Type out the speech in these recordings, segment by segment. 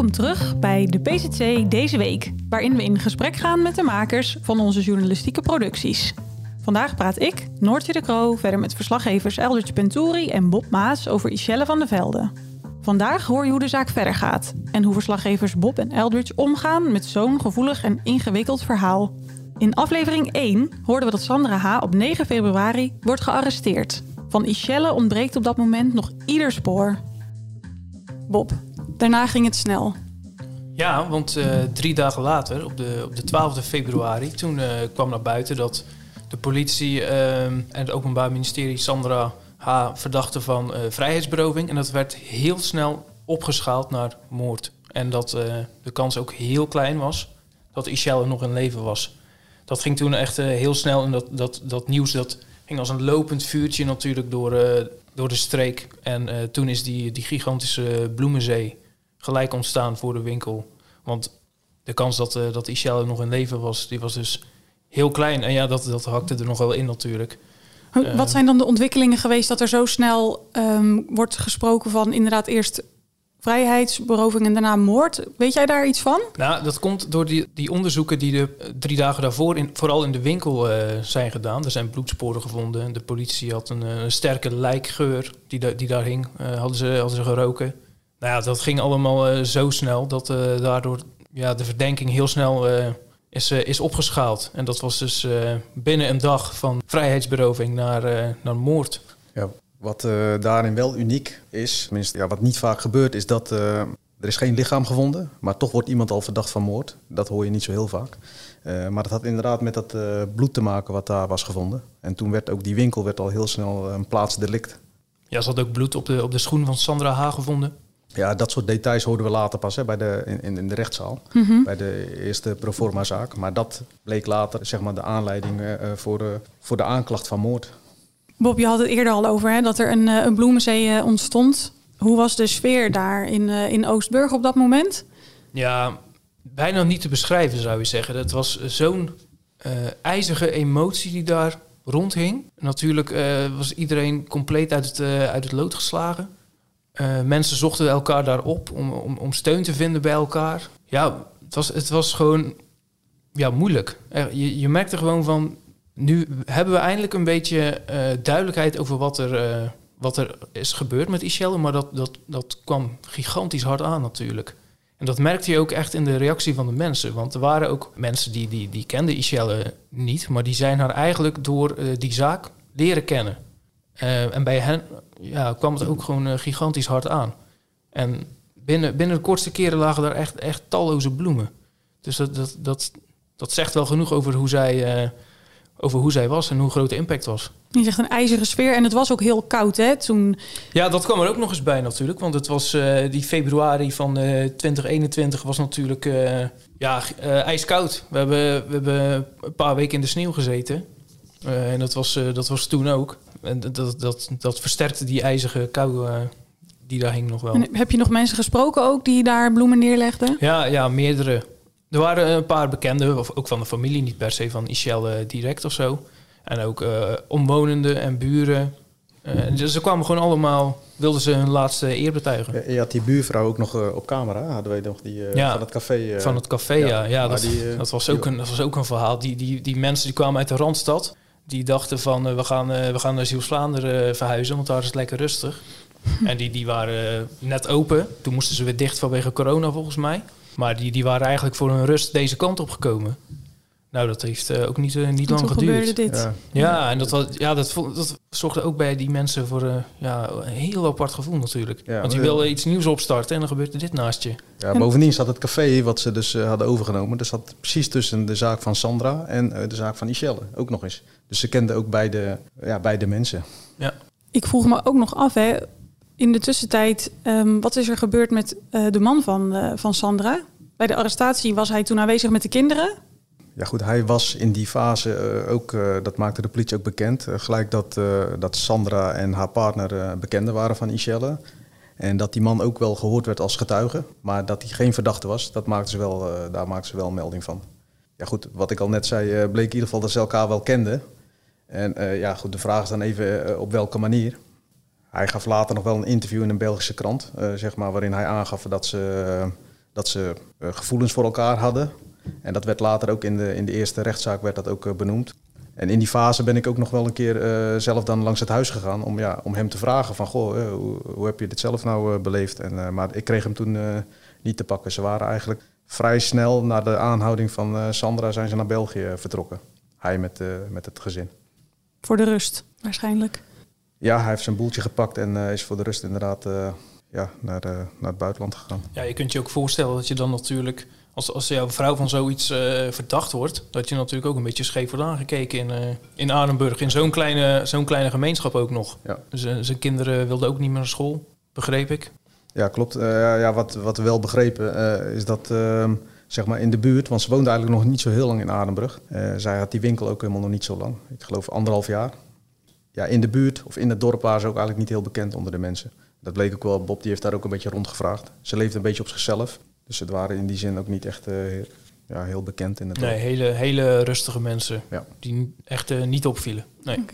Welkom terug bij de PZC deze week, waarin we in gesprek gaan met de makers van onze journalistieke producties. Vandaag praat ik, Noortje de Kroo, verder met verslaggevers Eldridge Penturi en Bob Maas over Ischelle van de Velde. Vandaag hoor je hoe de zaak verder gaat en hoe verslaggevers Bob en Eldridge omgaan met zo'n gevoelig en ingewikkeld verhaal. In aflevering 1 hoorden we dat Sandra H. op 9 februari wordt gearresteerd. Van Ischelle ontbreekt op dat moment nog ieder spoor. Bob, Daarna ging het snel. Ja, want uh, drie dagen later, op de, op de 12 februari, toen uh, kwam naar buiten dat de politie uh, en het Openbaar Ministerie Sandra H. verdachte van vrijheidsberoving. En dat werd heel snel opgeschaald naar moord. En dat de kans ook heel klein was dat Ishelle nog in leven was. Dat ging toen echt heel snel en dat, dat, dat nieuws dat ging als een lopend vuurtje natuurlijk door, door de streek. En toen is die, die gigantische bloemenzee gelijk ontstaan voor de winkel. Want de kans dat, uh, dat Ishelle nog in leven was, die was dus heel klein. En ja, dat, dat hakte er nog wel in natuurlijk. Wat eh, zijn dan de ontwikkelingen geweest dat er zo snel um, wordt gesproken van inderdaad eerst vrijheidsberoving en daarna moord? Weet jij daar iets van? Nou, dat komt door die, die onderzoeken die de eh, drie dagen daarvoor in, vooral in de winkel uh, zijn gedaan. Er zijn bloedsporen gevonden. De politie had een, een sterke lijkgeur die, die daar hing. Uh, hadden, ze, hadden ze geroken. Nou ja, dat ging allemaal uh, zo snel dat uh, daardoor ja, de verdenking heel snel uh, is, is opgeschaald. En dat was dus binnen een dag van vrijheidsberoving naar, naar moord. Ja, wat daarin wel uniek is, tenminste ja, wat niet vaak gebeurt, is dat er is geen lichaam gevonden, maar toch wordt iemand al verdacht van moord. Dat hoor je niet zo heel vaak. maar dat had inderdaad met dat bloed te maken wat daar was gevonden. En toen werd ook die winkel werd al heel snel een plaatsdelict. Ja, ze had ook bloed op de, op de schoen van Sandra H. gevonden. Ja, dat soort details hoorden we later pas hè, bij de, in, in de rechtszaal. Mhm. Bij de eerste proforma-zaak. Maar dat bleek later zeg maar, de aanleiding uh, voor, de, voor de aanklacht van moord. Bob, je had het eerder al over hè, dat er een, een bloemenzee ontstond. Hoe was de sfeer daar in, in Oostburg op dat moment? Ja, bijna niet te beschrijven zou je zeggen. Het was zo'n uh, ijzige emotie die daar rondhing. Natuurlijk uh, was iedereen compleet uit het, uit het lood geslagen. Uh, mensen zochten elkaar daarop om, om, om steun te vinden bij elkaar. Ja, het was, het was gewoon ja, moeilijk. Je, je merkte gewoon van, nu hebben we eindelijk een beetje uh, duidelijkheid over wat er, uh, wat er is gebeurd met Ishelle. Maar dat, dat, dat kwam gigantisch hard aan natuurlijk. En dat merkte je ook echt in de reactie van de mensen. Want er waren ook mensen die, die, die kenden Ishelle niet, maar die zijn haar eigenlijk door die zaak leren kennen. Uh, en bij hen ja, kwam het ook gewoon uh, gigantisch hard aan. En binnen, binnen de kortste keren lagen daar echt, echt talloze bloemen. Dus dat, dat, dat, dat zegt wel genoeg over hoe, zij, uh, over hoe zij was en hoe groot de impact was. Je zegt een ijzeren sfeer en het was ook heel koud hè, toen... Ja, dat kwam er ook nog eens bij natuurlijk. Want het was die februari van 2021 was natuurlijk ja, ijskoud. We hebben, we hebben een paar weken in de sneeuw gezeten. en dat was, dat was toen ook. En dat, dat, dat versterkte die ijzige kou uh, die daar hing nog wel. En heb je nog mensen gesproken ook die daar bloemen neerlegden? Ja, ja meerdere. Er waren een paar bekenden, of ook van de familie, niet per se van Ishelle uh, direct of zo. En ook uh, omwonenden en buren. dus ze kwamen gewoon allemaal, wilden ze hun laatste eer betuigen. Je had die buurvrouw ook nog op camera, hadden wij nog die ja, van het café. van het café, ja. ja, dat, die, dat, was ook een, dat was ook een verhaal. Die, die, die mensen die kwamen uit de Randstad die dachten van uh, we, gaan, uh, we gaan naar Ziels-Vlaanderen uh, verhuizen, want daar is het lekker rustig. en die, die waren net open. Toen moesten ze weer dicht vanwege corona volgens mij. Maar die, die waren eigenlijk voor hun rust deze kant op gekomen. Nou, dat heeft ook niet, niet lang geduurd. Dit. Ja. ja, en dat, was, ja, dat, dat zorgde ook bij die mensen voor uh, ja, een heel apart gevoel natuurlijk. Ja, Want je wilde iets nieuws opstarten en dan gebeurde dit naast je. Ja, bovendien zat het café wat ze dus hadden overgenomen. Dat zat precies tussen de zaak van Sandra en de zaak van Michelle. Ook nog eens. Dus ze kenden ook beide, ja, beide mensen. Ja. Ik vroeg me ook nog af, hè, in de tussentijd, ehm, wat is er gebeurd met eh, de man van, eh, van Sandra? Bij de arrestatie was hij toen aanwezig met de kinderen. Ja goed, hij was in die fase eh, ook, eh, dat maakte de politie ook bekend, eh, gelijk dat, dat Sandra en haar partner bekenden waren van Michelle. En dat die man ook wel gehoord werd als getuige, maar dat hij geen verdachte was, dat maakten ze wel, daar maakten ze wel melding van. Ja goed, wat ik al net zei, bleek in ieder geval dat ze elkaar wel kenden. En ja goed, de vraag is dan even op welke manier. Hij gaf later nog wel een interview in een Belgische krant, zeg maar, waarin hij aangaf dat ze, dat ze gevoelens voor elkaar hadden. En dat werd later ook in de, in de eerste rechtszaak werd dat ook eh, benoemd. En in die fase ben ik ook nog wel een keer eh, zelf dan langs het huis gegaan om, ja, om hem te vragen van, goh, eh, hoe, hoe heb je dit zelf nou beleefd? En, eh, maar ik kreeg hem toen eh, niet te pakken. Ze waren eigenlijk vrij snel na de aanhouding van eh, Sandra zijn ze naar België vertrokken. Hij met, eh, met het gezin. Voor de rust, waarschijnlijk. Ja, hij heeft zijn boeltje gepakt en eh, is voor de rust inderdaad eh, ja, naar, naar het buitenland gegaan. Ja, je kunt je ook voorstellen dat je dan natuurlijk, als, als jouw vrouw van zoiets eh, verdacht wordt, dat je natuurlijk ook een beetje scheef wordt aangekeken in, eh in Adenburg. In zo'n kleine, zo'n kleine gemeenschap ook nog. Ja. Dus eh, zijn kinderen wilden ook niet meer naar school, begreep ik. Ja, klopt. Ja, wat, wat we wel begrepen is dat ehm, zeg maar in de buurt, want ze woonde eigenlijk nog niet zo heel lang in Adenbrug. Eh, zij had die winkel ook helemaal nog niet zo lang. Ik geloof anderhalf jaar. Ja, in de buurt of in het dorp waren ze ook eigenlijk niet heel bekend onder de mensen. Dat bleek ook wel. Bob die heeft daar ook een beetje rondgevraagd. Ze leefde een beetje op zichzelf. Dus het waren in die zin ook niet echt eh, ja, heel bekend in het. Nee, hele, hele rustige mensen Ja. die echt eh, niet opvielen. Nee.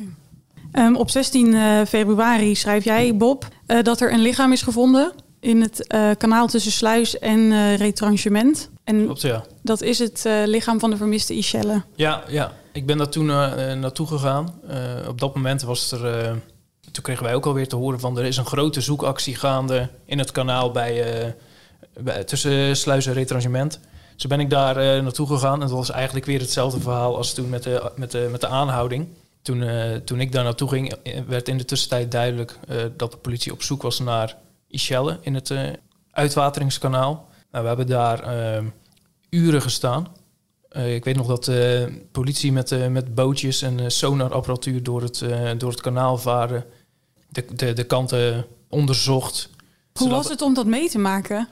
Ehm, op 16 eh, februari schrijf jij, Bob, eh, dat er een lichaam is gevonden in het eh, kanaal tussen Sluis en eh retranchement. En Klopt, ja. dat is het eh, lichaam van de vermiste Ischelle. Ja, ja. Ik ben daar toen naartoe gegaan. Eh, op dat moment was er. eh, toen kregen wij ook alweer te horen van er is een grote zoekactie gaande in het kanaal bij, eh, bij- tussen Sluis en Retrangement. Dus ben ik daar eh, naartoe gegaan en dat was eigenlijk weer hetzelfde verhaal als toen met de, met de, met de aanhouding. Toen, eh, toen ik daar naartoe ging, eh, werd in de tussentijd duidelijk dat de politie op zoek was naar Ischelle in het uitwateringskanaal. Nou, we hebben daar uren gestaan. Ik weet nog dat de politie met, met bootjes en sonarapparatuur door het, door het kanaal varen. De, de, de kanten onderzocht. Hoe was het om dat mee te maken?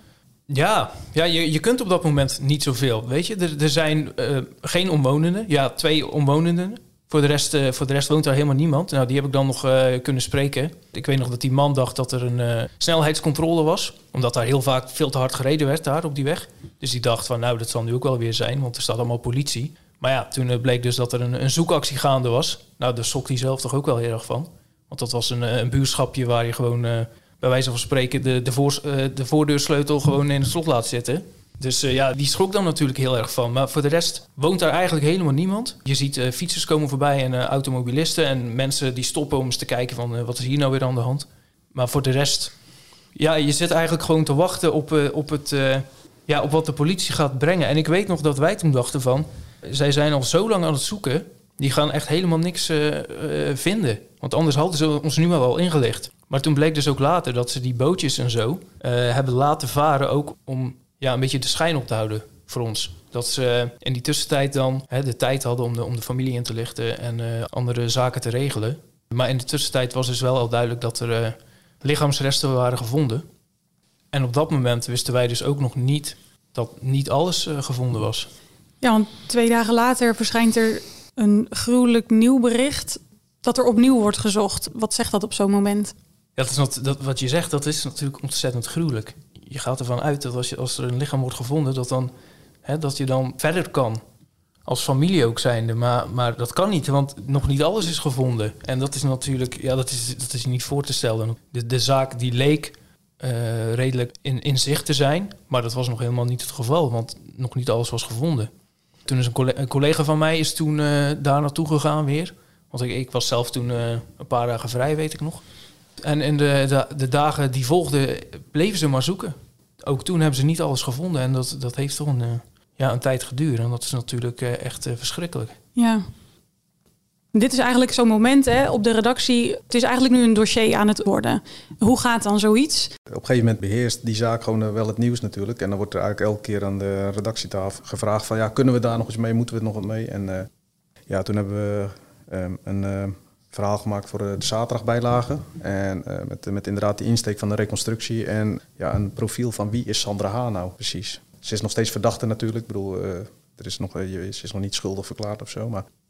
Ja, ja je, je kunt op dat moment niet zoveel. Weet je, er, er zijn eh, geen omwonenden. Ja, twee omwonenden. Voor de, rest, eh, voor de rest woont daar helemaal niemand. Nou, die heb ik dan nog eh, kunnen spreken. Ik weet nog dat die man dacht dat er een snelheidscontrole was. Omdat daar heel vaak veel te hard gereden werd daar op die weg. Dus die dacht van, nou, dat zal nu ook wel weer zijn. Want er staat allemaal politie. Maar ja, toen bleek dus dat er een, een zoekactie gaande was. Nou, daar schrok hij zelf toch ook wel heel erg van. Want dat was een, een buurschapje waar je gewoon... bij wijze van spreken de, de, voor, eh, de voordeursleutel gewoon in het slot laat zitten. Dus eh, ja, die schrok dan natuurlijk heel erg van. Maar voor de rest woont daar eigenlijk helemaal niemand. Je ziet eh, fietsers komen voorbij en automobilisten en mensen die stoppen om eens te kijken van wat is hier nou weer aan de hand. Maar voor de rest, ja, je zit eigenlijk gewoon te wachten op, op, het, ja, op wat de politie gaat brengen. En ik weet nog dat wij toen dachten van, zij zijn al zo lang aan het zoeken, die gaan echt helemaal niks eh, eh, vinden. Want anders hadden ze ons nu al ingelicht. Maar toen bleek dus ook later dat ze die bootjes en zo eh, hebben laten varen ook om ja, een beetje de schijn op te houden voor ons. Dat ze in die tussentijd dan de tijd hadden om de, om de familie in te lichten en andere zaken te regelen. Maar in de tussentijd was dus wel al duidelijk dat er lichaamsresten waren gevonden. En op dat moment wisten wij dus ook nog niet dat niet alles gevonden was. Ja, want twee dagen later verschijnt er een gruwelijk nieuw bericht dat er opnieuw wordt gezocht. Wat zegt dat op zo'n moment? Ja, dat is not, dat, wat je zegt, dat is natuurlijk ontzettend gruwelijk. Je gaat ervan uit dat als, je, als er een lichaam wordt gevonden, dat, dan, hè, dat je dan verder kan. Als familie ook zijnde. Maar, maar dat kan niet, want nog niet alles is gevonden. En dat is natuurlijk, ja, dat is, dat is niet voor te stellen. De, de zaak die leek eh, redelijk in, in zicht te zijn, maar dat was nog helemaal niet het geval, want nog niet alles was gevonden. Toen is een, colle- een collega van mij is toen eh, daar naartoe gegaan weer. Want ik, ik was zelf toen eh, een paar dagen vrij, weet ik nog. En in de, de, de dagen die volgden bleven ze maar zoeken. Ook toen hebben ze niet alles gevonden. En dat, dat heeft toch een, eh, ja, een tijd geduurd. En dat is natuurlijk echt verschrikkelijk. Ja. Dit is eigenlijk zo'n moment hè, op de redactie. Het is eigenlijk nu een dossier aan het worden. Hoe gaat dan zoiets? Op een gegeven moment beheerst die zaak gewoon eh, wel het nieuws natuurlijk. En dan wordt er eigenlijk elke keer aan de redactietafel gevraagd van... ja, kunnen we daar nog eens mee? Moeten we er nog wat mee? En eh, ja, toen hebben we ehm, een eh, verhaal gemaakt voor de zaterdagbijlage. En met, met inderdaad de insteek van de reconstructie en ja, een profiel van wie is Sandra H. nou precies. Ze is nog steeds verdachte natuurlijk. Ik bedoel, er is nog, ze is nog niet schuldig verklaard of zo. Maar eh,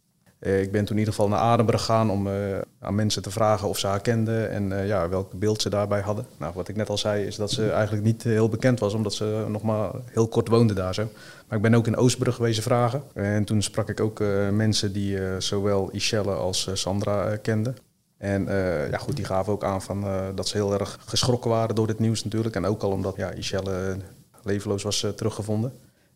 ik ben toen in ieder geval naar Adembrug gegaan om eh, aan mensen te vragen of ze haar kenden en uh, ja, welk beeld ze daarbij hadden. Nou, wat ik net al zei is dat ze eigenlijk niet heel bekend was, omdat ze nog maar heel kort woonde daar zo. Maar ik ben ook in Oostbrug geweest vragen. En toen sprak ik ook mensen die zowel Ischelle als Sandra kenden. En ja, goed, die gaven ook aan van, dat ze heel erg geschrokken waren door dit nieuws natuurlijk. En ook al omdat ja, Ischelle levenloos was teruggevonden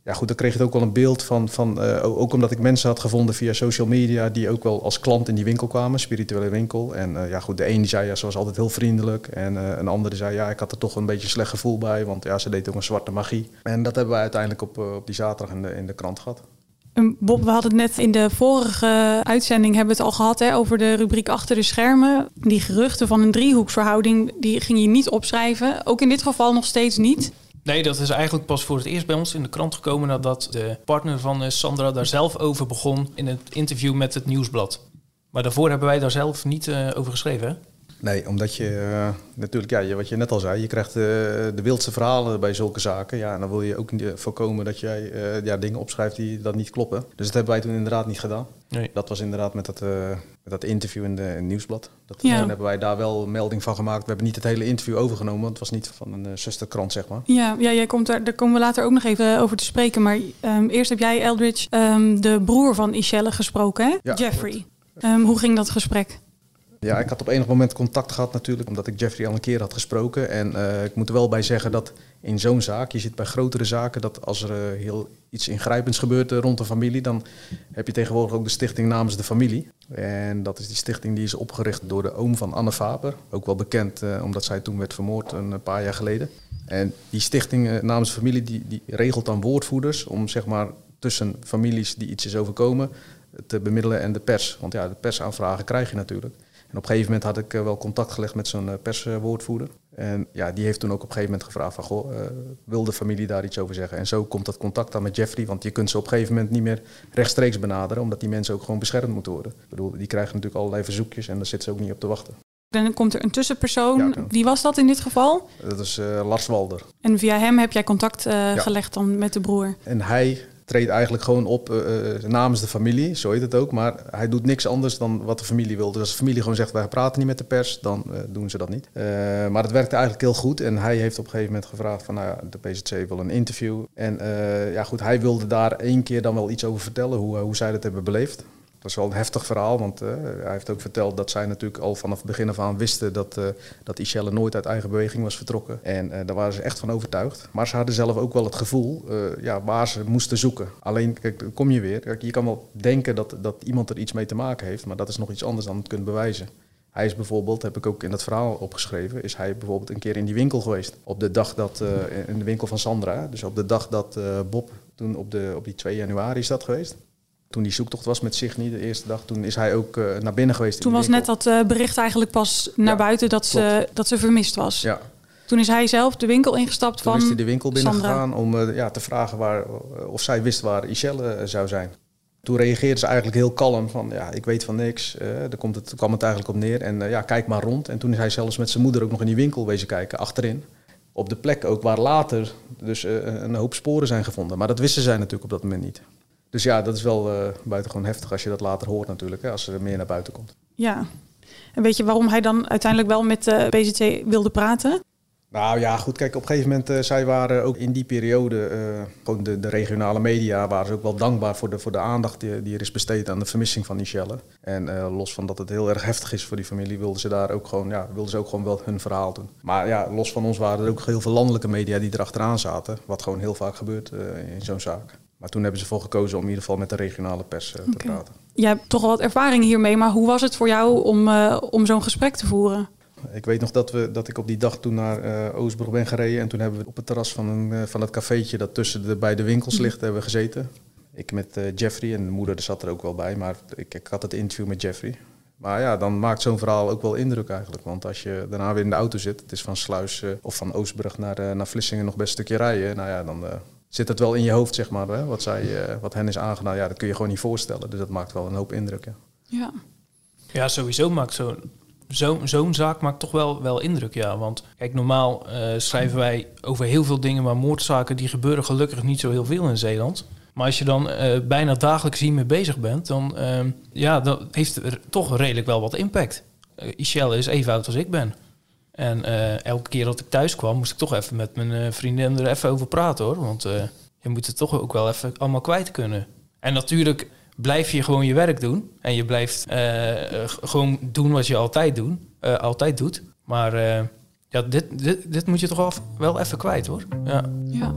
ja, goed, dan kreeg je ook wel een beeld van, van uh, ook omdat ik mensen had gevonden via social media die ook wel als klant in die winkel kwamen, spirituele winkel. En uh, ja, goed, de een die zei ja, ze was altijd heel vriendelijk. En uh, een andere zei ja, ik had er toch een beetje een slecht gevoel bij, want ja, ze deed ook een zwarte magie. En dat hebben we uiteindelijk op, op die zaterdag in de, in de krant gehad. Bob, we hadden het net in de vorige uitzending hebben het al gehad hè, over de rubriek achter de schermen. Die geruchten van een driehoeksverhouding, die ging je niet opschrijven. Ook in dit geval nog steeds niet. Nee, dat is eigenlijk pas voor het eerst bij ons in de krant gekomen nadat de partner van eh, Sandra daar zelf over begon in het interview met het nieuwsblad. Maar daarvoor hebben wij daar zelf niet uh, over geschreven. Hè? Nee, omdat je uh, natuurlijk, ja, wat je net al zei, je krijgt uh, de wildste verhalen bij zulke zaken. Ja, en dan wil je ook voorkomen dat jij uh, ja, dingen opschrijft die dat niet kloppen. Dus dat hebben wij toen inderdaad niet gedaan. Nee. Dat was inderdaad met dat, met dat interview in, de, in het nieuwsblad. Dat, ja. hebben wij daar wel melding van gemaakt. We hebben niet het hele interview overgenomen, want het was niet van een zusterkrant, zeg maar. Ja, ja jij komt daar, daar komen we later ook nog even over te spreken. Maar um, eerst heb jij, Eldridge, um, de broer van Ishelle gesproken, hè? Ja, Jeffrey. Um, hoe ging dat gesprek? Ja, ik had op enig moment contact gehad natuurlijk, omdat ik Jeffrey al een keer had gesproken. En uh, ik moet er wel bij zeggen dat in zo'n zaak, je zit bij grotere zaken, dat als er uh, heel iets ingrijpends gebeurt uh, rond de familie, dan heb je tegenwoordig ook de stichting namens de familie. En dat is die stichting die is opgericht door de oom van Anne Faber, ook wel bekend omdat zij toen werd vermoord een paar jaar geleden. En die stichting namens de familie, die, die regelt dan woordvoerders om zeg maar tussen families die iets is overkomen te bemiddelen en de pers. Want ja, de persaanvragen krijg je natuurlijk. En op een gegeven moment had ik eh, wel contact gelegd met zo'n eh, perswoordvoerder. En ja, die heeft toen ook op een gegeven moment gevraagd van, goh, uh, wil de familie daar iets over zeggen? En zo komt dat contact dan met Jeffrey, want je kunt ze op een gegeven moment niet meer rechtstreeks benaderen, omdat die mensen ook gewoon beschermd moeten worden. Ik bedoel, die krijgen natuurlijk allerlei verzoekjes en daar zitten ze ook niet op te wachten. Dan komt er een tussenpersoon. Wie was dat in dit geval? Dat is Lars Walder. En via hem heb jij contact gelegd dan met de broer? En hij treedt eigenlijk gewoon op uh, namens de familie, zo heet het ook. Maar hij doet niks anders dan wat de familie wil. Dus als de familie gewoon zegt, wij praten niet met de pers, dan uh, doen ze dat niet. Maar het werkte eigenlijk heel goed. En hij heeft op een gegeven moment gevraagd van, nou de PZC wil een interview. En ja goed, hij wilde daar één keer dan wel iets over vertellen, hoe, hoe zij dat hebben beleefd. Dat is wel een heftig verhaal, want uh, hij heeft ook verteld dat zij natuurlijk al vanaf het begin af aan wisten dat, uh, dat Ishelle nooit uit eigen beweging was vertrokken. En uh, daar waren ze echt van overtuigd. Maar ze hadden zelf ook wel het gevoel ja, waar ze moesten zoeken. Alleen, kijk, kom je weer. Je kan wel denken dat, dat iemand er iets mee te maken heeft, maar dat is nog iets anders dan het kunt bewijzen. Hij is bijvoorbeeld, heb ik ook in dat verhaal opgeschreven, is hij bijvoorbeeld een keer in die winkel geweest. Op de dag dat, in de winkel van Sandra, dus op de dag dat Bob, toen op, de, op die 2 januari is dat geweest toen die zoektocht was met Signy, de eerste dag, toen is hij ook uh, naar binnen geweest. Toen was net dat uh, bericht eigenlijk pas naar buiten dat ze, dat ze vermist was. Ja. Toen is hij zelf de winkel ingestapt toen van. Toen is hij de winkel binnengegaan om uh, ja, te vragen waar, of zij wist waar Michelle zou zijn. Toen reageerde ze eigenlijk heel kalm van ja, ik weet van niks. daar komt het, kwam het eigenlijk op neer. En ja, kijk maar rond. En toen is hij zelfs met zijn moeder ook nog in die winkel wezen kijken, achterin. Op de plek ook waar later dus een hoop sporen zijn gevonden. Maar dat wisten zij natuurlijk op dat moment niet. Dus ja, dat is wel uh, buitengewoon heftig als je dat later hoort natuurlijk, hè, als er meer naar buiten komt. Ja, en weet je waarom hij dan uiteindelijk wel met de uh, PZC wilde praten? Nou ja, goed, kijk, op een gegeven moment, uh, zij waren ook in die periode, uh, gewoon de, de, regionale media, waren ze ook wel dankbaar voor de, voor de aandacht die, die er is besteed aan de vermissing van Michelle. En uh, los van dat het heel erg heftig is voor die familie, wilden ze daar ook gewoon, ja, wilden ze ook gewoon wel hun verhaal doen. Maar ja, los van ons waren er ook heel veel landelijke media die erachteraan zaten, wat gewoon heel vaak gebeurt in zo'n zaak. Maar toen hebben ze voor gekozen om in ieder geval met de regionale pers uh, te okay. praten. Je hebt toch wel wat ervaring hiermee, maar hoe was het voor jou om, uh, om zo'n gesprek te voeren? Ik weet nog dat, we, dat ik op die dag toen naar uh, ben gereden. En toen hebben we op het terras van, een, van het cafeetje dat tussen de beide winkels mhm. ligt, hebben we gezeten. Ik met Jeffrey en de moeder zat er ook wel bij, maar ik, ik had het interview met Jeffrey. Maar ja, dan maakt zo'n verhaal ook wel indruk eigenlijk. Want als je daarna weer in de auto zit, het is van Sluis of van Oostbrug naar, naar Vlissingen nog best een stukje rijden. Nou ja, dan zit het wel in je hoofd, zeg maar, hè? Wat, zij, uh, wat hen is aangedaan. Ja, dat kun je gewoon niet voorstellen. Dus dat maakt wel een hoop indruk. Ja. ja. Ja, sowieso maakt zo'n zo, zo'n zaak maakt toch wel, wel indruk, ja. Want kijk, normaal eh, schrijven wij over heel veel dingen, maar moordzaken die gebeuren gelukkig niet zo heel veel in Zeeland. Maar als je dan uh, bijna dagelijks hiermee bezig bent, dan uh, ja, dat heeft er toch redelijk wel wat impact. Uh, Michelle is even oud als ik ben. En elke keer dat ik thuis kwam, moest ik toch even met mijn vriendin er even over praten hoor. Want je moet het toch ook wel even allemaal kwijt kunnen. En natuurlijk blijf je gewoon je werk doen. En je blijft gewoon doen wat je altijd, doen, altijd doet. Maar ja, dit, dit, dit moet je toch wel even kwijt hoor. Ja. ja.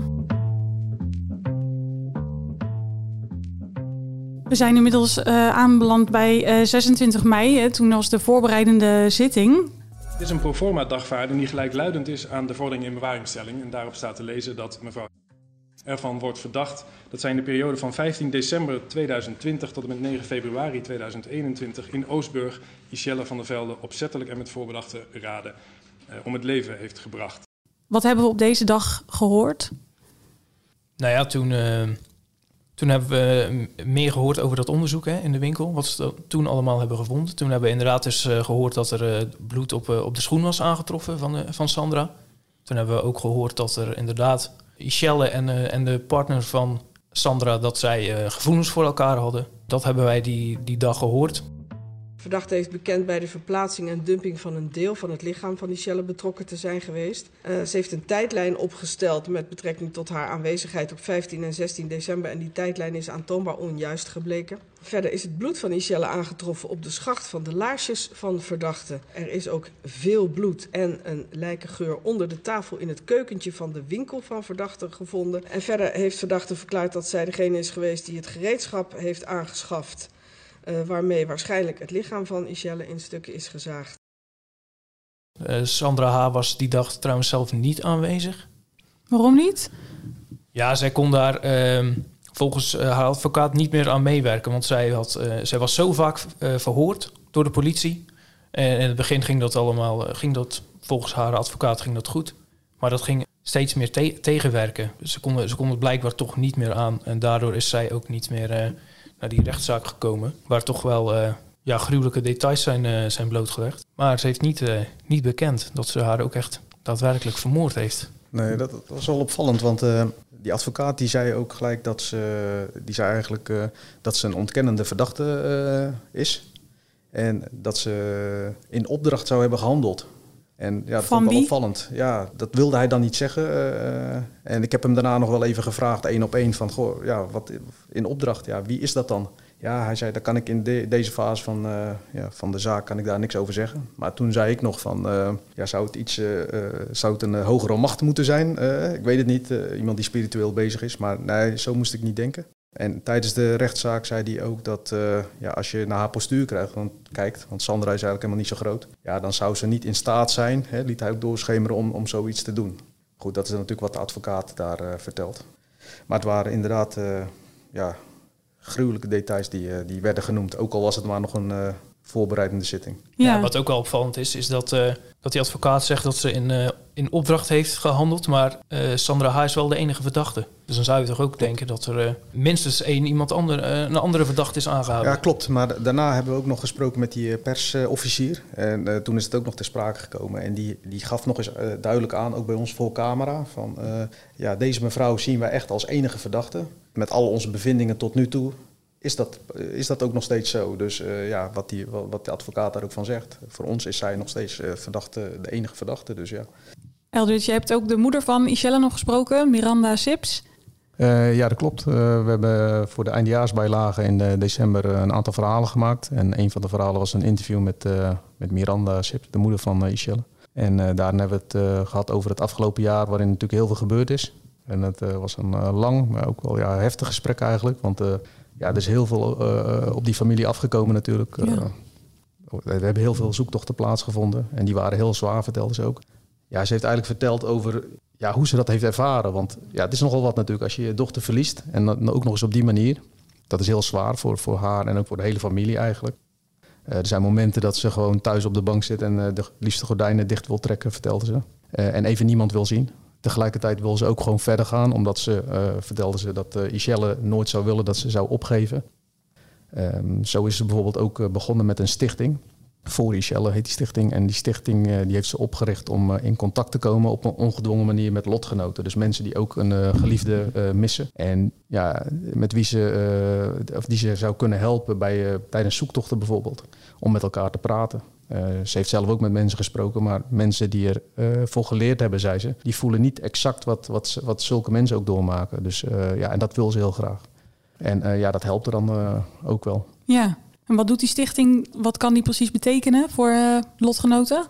We zijn inmiddels aanbeland bij uh, 26 mei. Hè, toen was de voorbereidende zitting. Dit is een proforma dagvaarding die gelijkluidend is aan de vordering in bewaringstelling. En daarop staat te lezen dat mevrouw ervan wordt verdacht dat zij in de periode van 15 december 2020 tot en met 9 februari 2021 in Oostburg Michelle van der Velde opzettelijk en met voorbedachte raden uh, om het leven heeft gebracht. Wat hebben we op deze dag gehoord? Nou ja, toen toen hebben we meer gehoord over dat onderzoek hè, in de winkel, wat ze toen allemaal hebben gevonden. Toen hebben we inderdaad dus uh, gehoord dat er uh, bloed op, op de schoen was aangetroffen van, van Sandra. Toen hebben we ook gehoord dat er inderdaad Michelle en, en de partner van Sandra, dat zij gevoelens voor elkaar hadden. Dat hebben wij die, die dag gehoord. Verdachte heeft bekend bij de verplaatsing en dumping van een deel van het lichaam van Michelle betrokken te zijn geweest. Uh, ze heeft een tijdlijn opgesteld met betrekking tot haar aanwezigheid op 15 en 16 december en die tijdlijn is aantoonbaar onjuist gebleken. Verder is het bloed van Michelle aangetroffen op de schacht van de laarsjes van verdachte. Er is ook veel bloed en een lijkengeur onder de tafel in het keukentje van de winkel van verdachte gevonden. En verder heeft verdachte verklaard dat zij degene is geweest die het gereedschap heeft aangeschaft. Uh, waarmee waarschijnlijk het lichaam van Michelle in stukken is gezaagd. Uh, Sandra H. was die dag trouwens zelf niet aanwezig. Waarom niet? Ja, zij kon daar uh, volgens uh, haar advocaat niet meer aan meewerken. Want zij, had, zij was zo vaak verhoord door de politie. En in het begin ging dat allemaal, ging dat, volgens haar advocaat ging dat goed. Maar dat ging steeds meer te tegenwerken. Ze konden, ze konden het blijkbaar toch niet meer aan. En daardoor is zij ook niet meer naar die rechtszaak gekomen. Waar toch wel uh, ja, gruwelijke details zijn, uh, zijn blootgelegd. Maar ze heeft niet, uh, niet bekend dat ze haar ook echt daadwerkelijk vermoord heeft. Nee, dat, dat was wel opvallend, want die advocaat die zei ook gelijk dat ze, die zei eigenlijk, dat ze een ontkennende verdachte is. En dat ze in opdracht zou hebben gehandeld. En ja, dat Van vond ik wel opvallend. Ja, dat wilde hij dan niet zeggen. Uh, en ik heb hem daarna nog wel even gevraagd, één op één, van goh, ja, wat in opdracht, ja, wie is dat dan? Ja, hij zei, daar kan ik in de, deze fase van, uh, ja, van de zaak kan ik daar niks over zeggen. Maar toen zei ik nog van, uh, ja, zou het iets, zou het een hogere macht moeten zijn? ik weet het niet, iemand die spiritueel bezig is, maar nee, zo moest ik niet denken. En tijdens de rechtszaak zei hij ook dat uh, ja, als je naar haar postuur krijgt, want, kijkt, want Sandra is eigenlijk helemaal niet zo groot, ja, dan zou ze niet in staat zijn, hè, liet hij ook doorschemeren, om, om zoiets te doen. Goed, dat is natuurlijk wat de advocaat daar uh, vertelt. Maar het waren inderdaad uh, ja, gruwelijke details die, die werden genoemd, ook al was het maar nog een voorbereidende zitting. Ja. ja. wat ook wel opvallend is, is dat, uh, dat die advocaat zegt dat ze in, uh, in opdracht heeft gehandeld, maar uh, Sandra H. is wel de enige verdachte. Dus dan zou je toch ook denken dat er minstens één iemand ander, een andere verdachte is aangehouden. Ja, klopt. Maar daarna hebben we ook nog gesproken met die persofficier. en toen is het ook nog ter sprake gekomen. En die, die gaf nog eens duidelijk aan, ook bij ons voor camera, van ja, deze mevrouw zien wij echt als enige verdachte. Met al onze bevindingen tot nu toe is dat, is dat ook nog steeds zo. Dus uh, ja, wat, die, wat de advocaat daar ook van zegt. Voor ons is zij nog steeds uh, verdachte, de enige verdachte. Dus ja. Eldridge, je hebt ook de moeder van Michelle nog gesproken, Miranda Sips. Uh, ja, dat klopt. we hebben voor de eindjaarsbijlage in december een aantal verhalen gemaakt. En een van de verhalen was een interview met, met Miranda Sips, de moeder van Michelle. En daarin hebben we het gehad over het afgelopen jaar, waarin natuurlijk heel veel gebeurd is. En het was een lang, maar ook wel ja, heftig gesprek eigenlijk. Want ja, er is heel veel op die familie afgekomen natuurlijk. Ja. We hebben heel veel zoektochten plaatsgevonden. En die waren heel zwaar, vertelde ze ook. Ja, ze heeft eigenlijk verteld over ja, hoe ze dat heeft ervaren. Want ja, het is nogal wat natuurlijk als je je dochter verliest. En dan ook nog eens op die manier. Dat is heel zwaar voor, voor haar en ook voor de hele familie eigenlijk. Uh, er zijn momenten dat ze gewoon thuis op de bank zit en de liefste gordijnen dicht wil trekken, vertelde ze. en even niemand wil zien. Tegelijkertijd wil ze ook gewoon verder gaan, omdat ze, vertelde ze, dat Ishelle nooit zou willen dat ze zou opgeven. Ehm, zo is ze bijvoorbeeld ook eh, begonnen met een stichting. Voor Ishelle heet die stichting. En die stichting eh, die heeft ze opgericht om in contact te komen op een ongedwongen manier met lotgenoten. Dus mensen die ook een geliefde missen. En ja, met wie ze, of die ze zou kunnen helpen bij, tijdens zoektochten bijvoorbeeld. Om met elkaar te praten. ze heeft zelf ook met mensen gesproken, maar mensen die ervoor voor geleerd hebben, zei ze, die voelen niet exact wat, wat, wat zulke mensen ook doormaken. Dus ja, en dat wil ze heel graag. En uh, ja, dat helpt er dan uh, ook wel. Ja, en wat doet die stichting? Wat kan die precies betekenen voor uh, lotgenoten?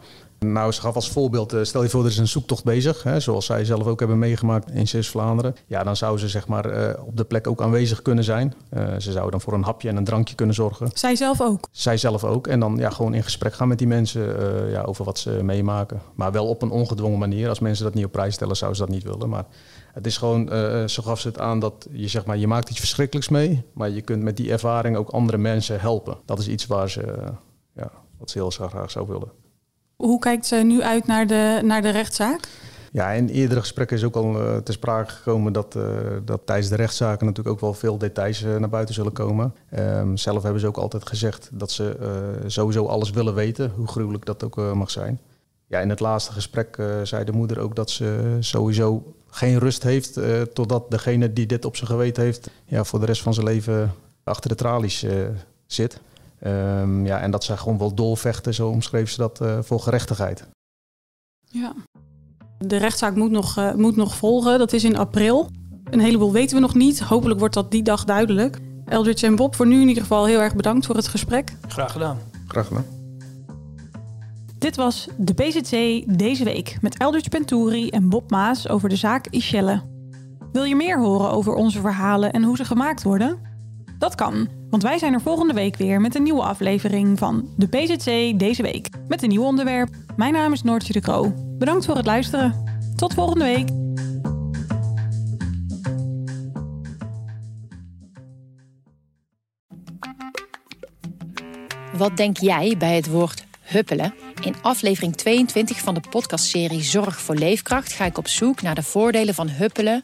Nou, ze gaf als voorbeeld, stel je voor, er is een zoektocht bezig, hè, zoals zij zelf ook hebben meegemaakt in Zeeuws-Vlaanderen. Ja, dan zou ze zeg maar op de plek ook aanwezig kunnen zijn. ze zouden dan voor een hapje en een drankje kunnen zorgen. Zij zelf ook? Zij zelf ook. En dan ja, gewoon in gesprek gaan met die mensen ja, over wat ze meemaken. Maar wel op een ongedwongen manier. Als mensen dat niet op prijs stellen, zouden ze dat niet willen. Maar het is gewoon, uh, zo gaf ze het aan, dat je zeg maar, je maakt iets verschrikkelijks mee, maar je kunt met die ervaring ook andere mensen helpen. Dat is iets waar ze, uh, ja, wat ze heel graag zou willen. Hoe kijkt ze nu uit naar de, naar de rechtszaak? Ja, in eerdere gesprekken is ook al uh, ter sprake gekomen dat, uh, dat tijdens de rechtszaken natuurlijk ook wel veel details uh, naar buiten zullen komen. Um, zelf hebben ze ook altijd gezegd dat ze sowieso alles willen weten, hoe gruwelijk dat ook mag zijn. Ja, in het laatste gesprek zei de moeder ook dat ze sowieso geen rust heeft totdat degene die dit op zijn geweten heeft, ja, voor de rest van zijn leven achter de tralies zit. Um, ja, en dat zij gewoon wel doorvechten, zo omschreef ze dat, uh, voor gerechtigheid. Ja. De rechtszaak moet nog, moet nog volgen, dat is in april. Een heleboel weten we nog niet. Hopelijk wordt dat die dag duidelijk. Eldridge en Bob, voor nu in ieder geval heel erg bedankt voor het gesprek. Graag gedaan. Graag gedaan. Dit was de PZC deze week met Eldridge Penturi en Bob Maas over de zaak Ischelle. Wil je meer horen over onze verhalen en hoe ze gemaakt worden? Dat kan, want wij zijn er volgende week weer met een nieuwe aflevering van de PZC deze week. Met een nieuw onderwerp. Mijn naam is Noortje de Kroo. Bedankt voor het luisteren. Tot volgende week. Wat denk jij bij het woord huppelen? In aflevering 22 van de podcastserie Zorg voor Leefkracht ga ik op zoek naar de voordelen van huppelen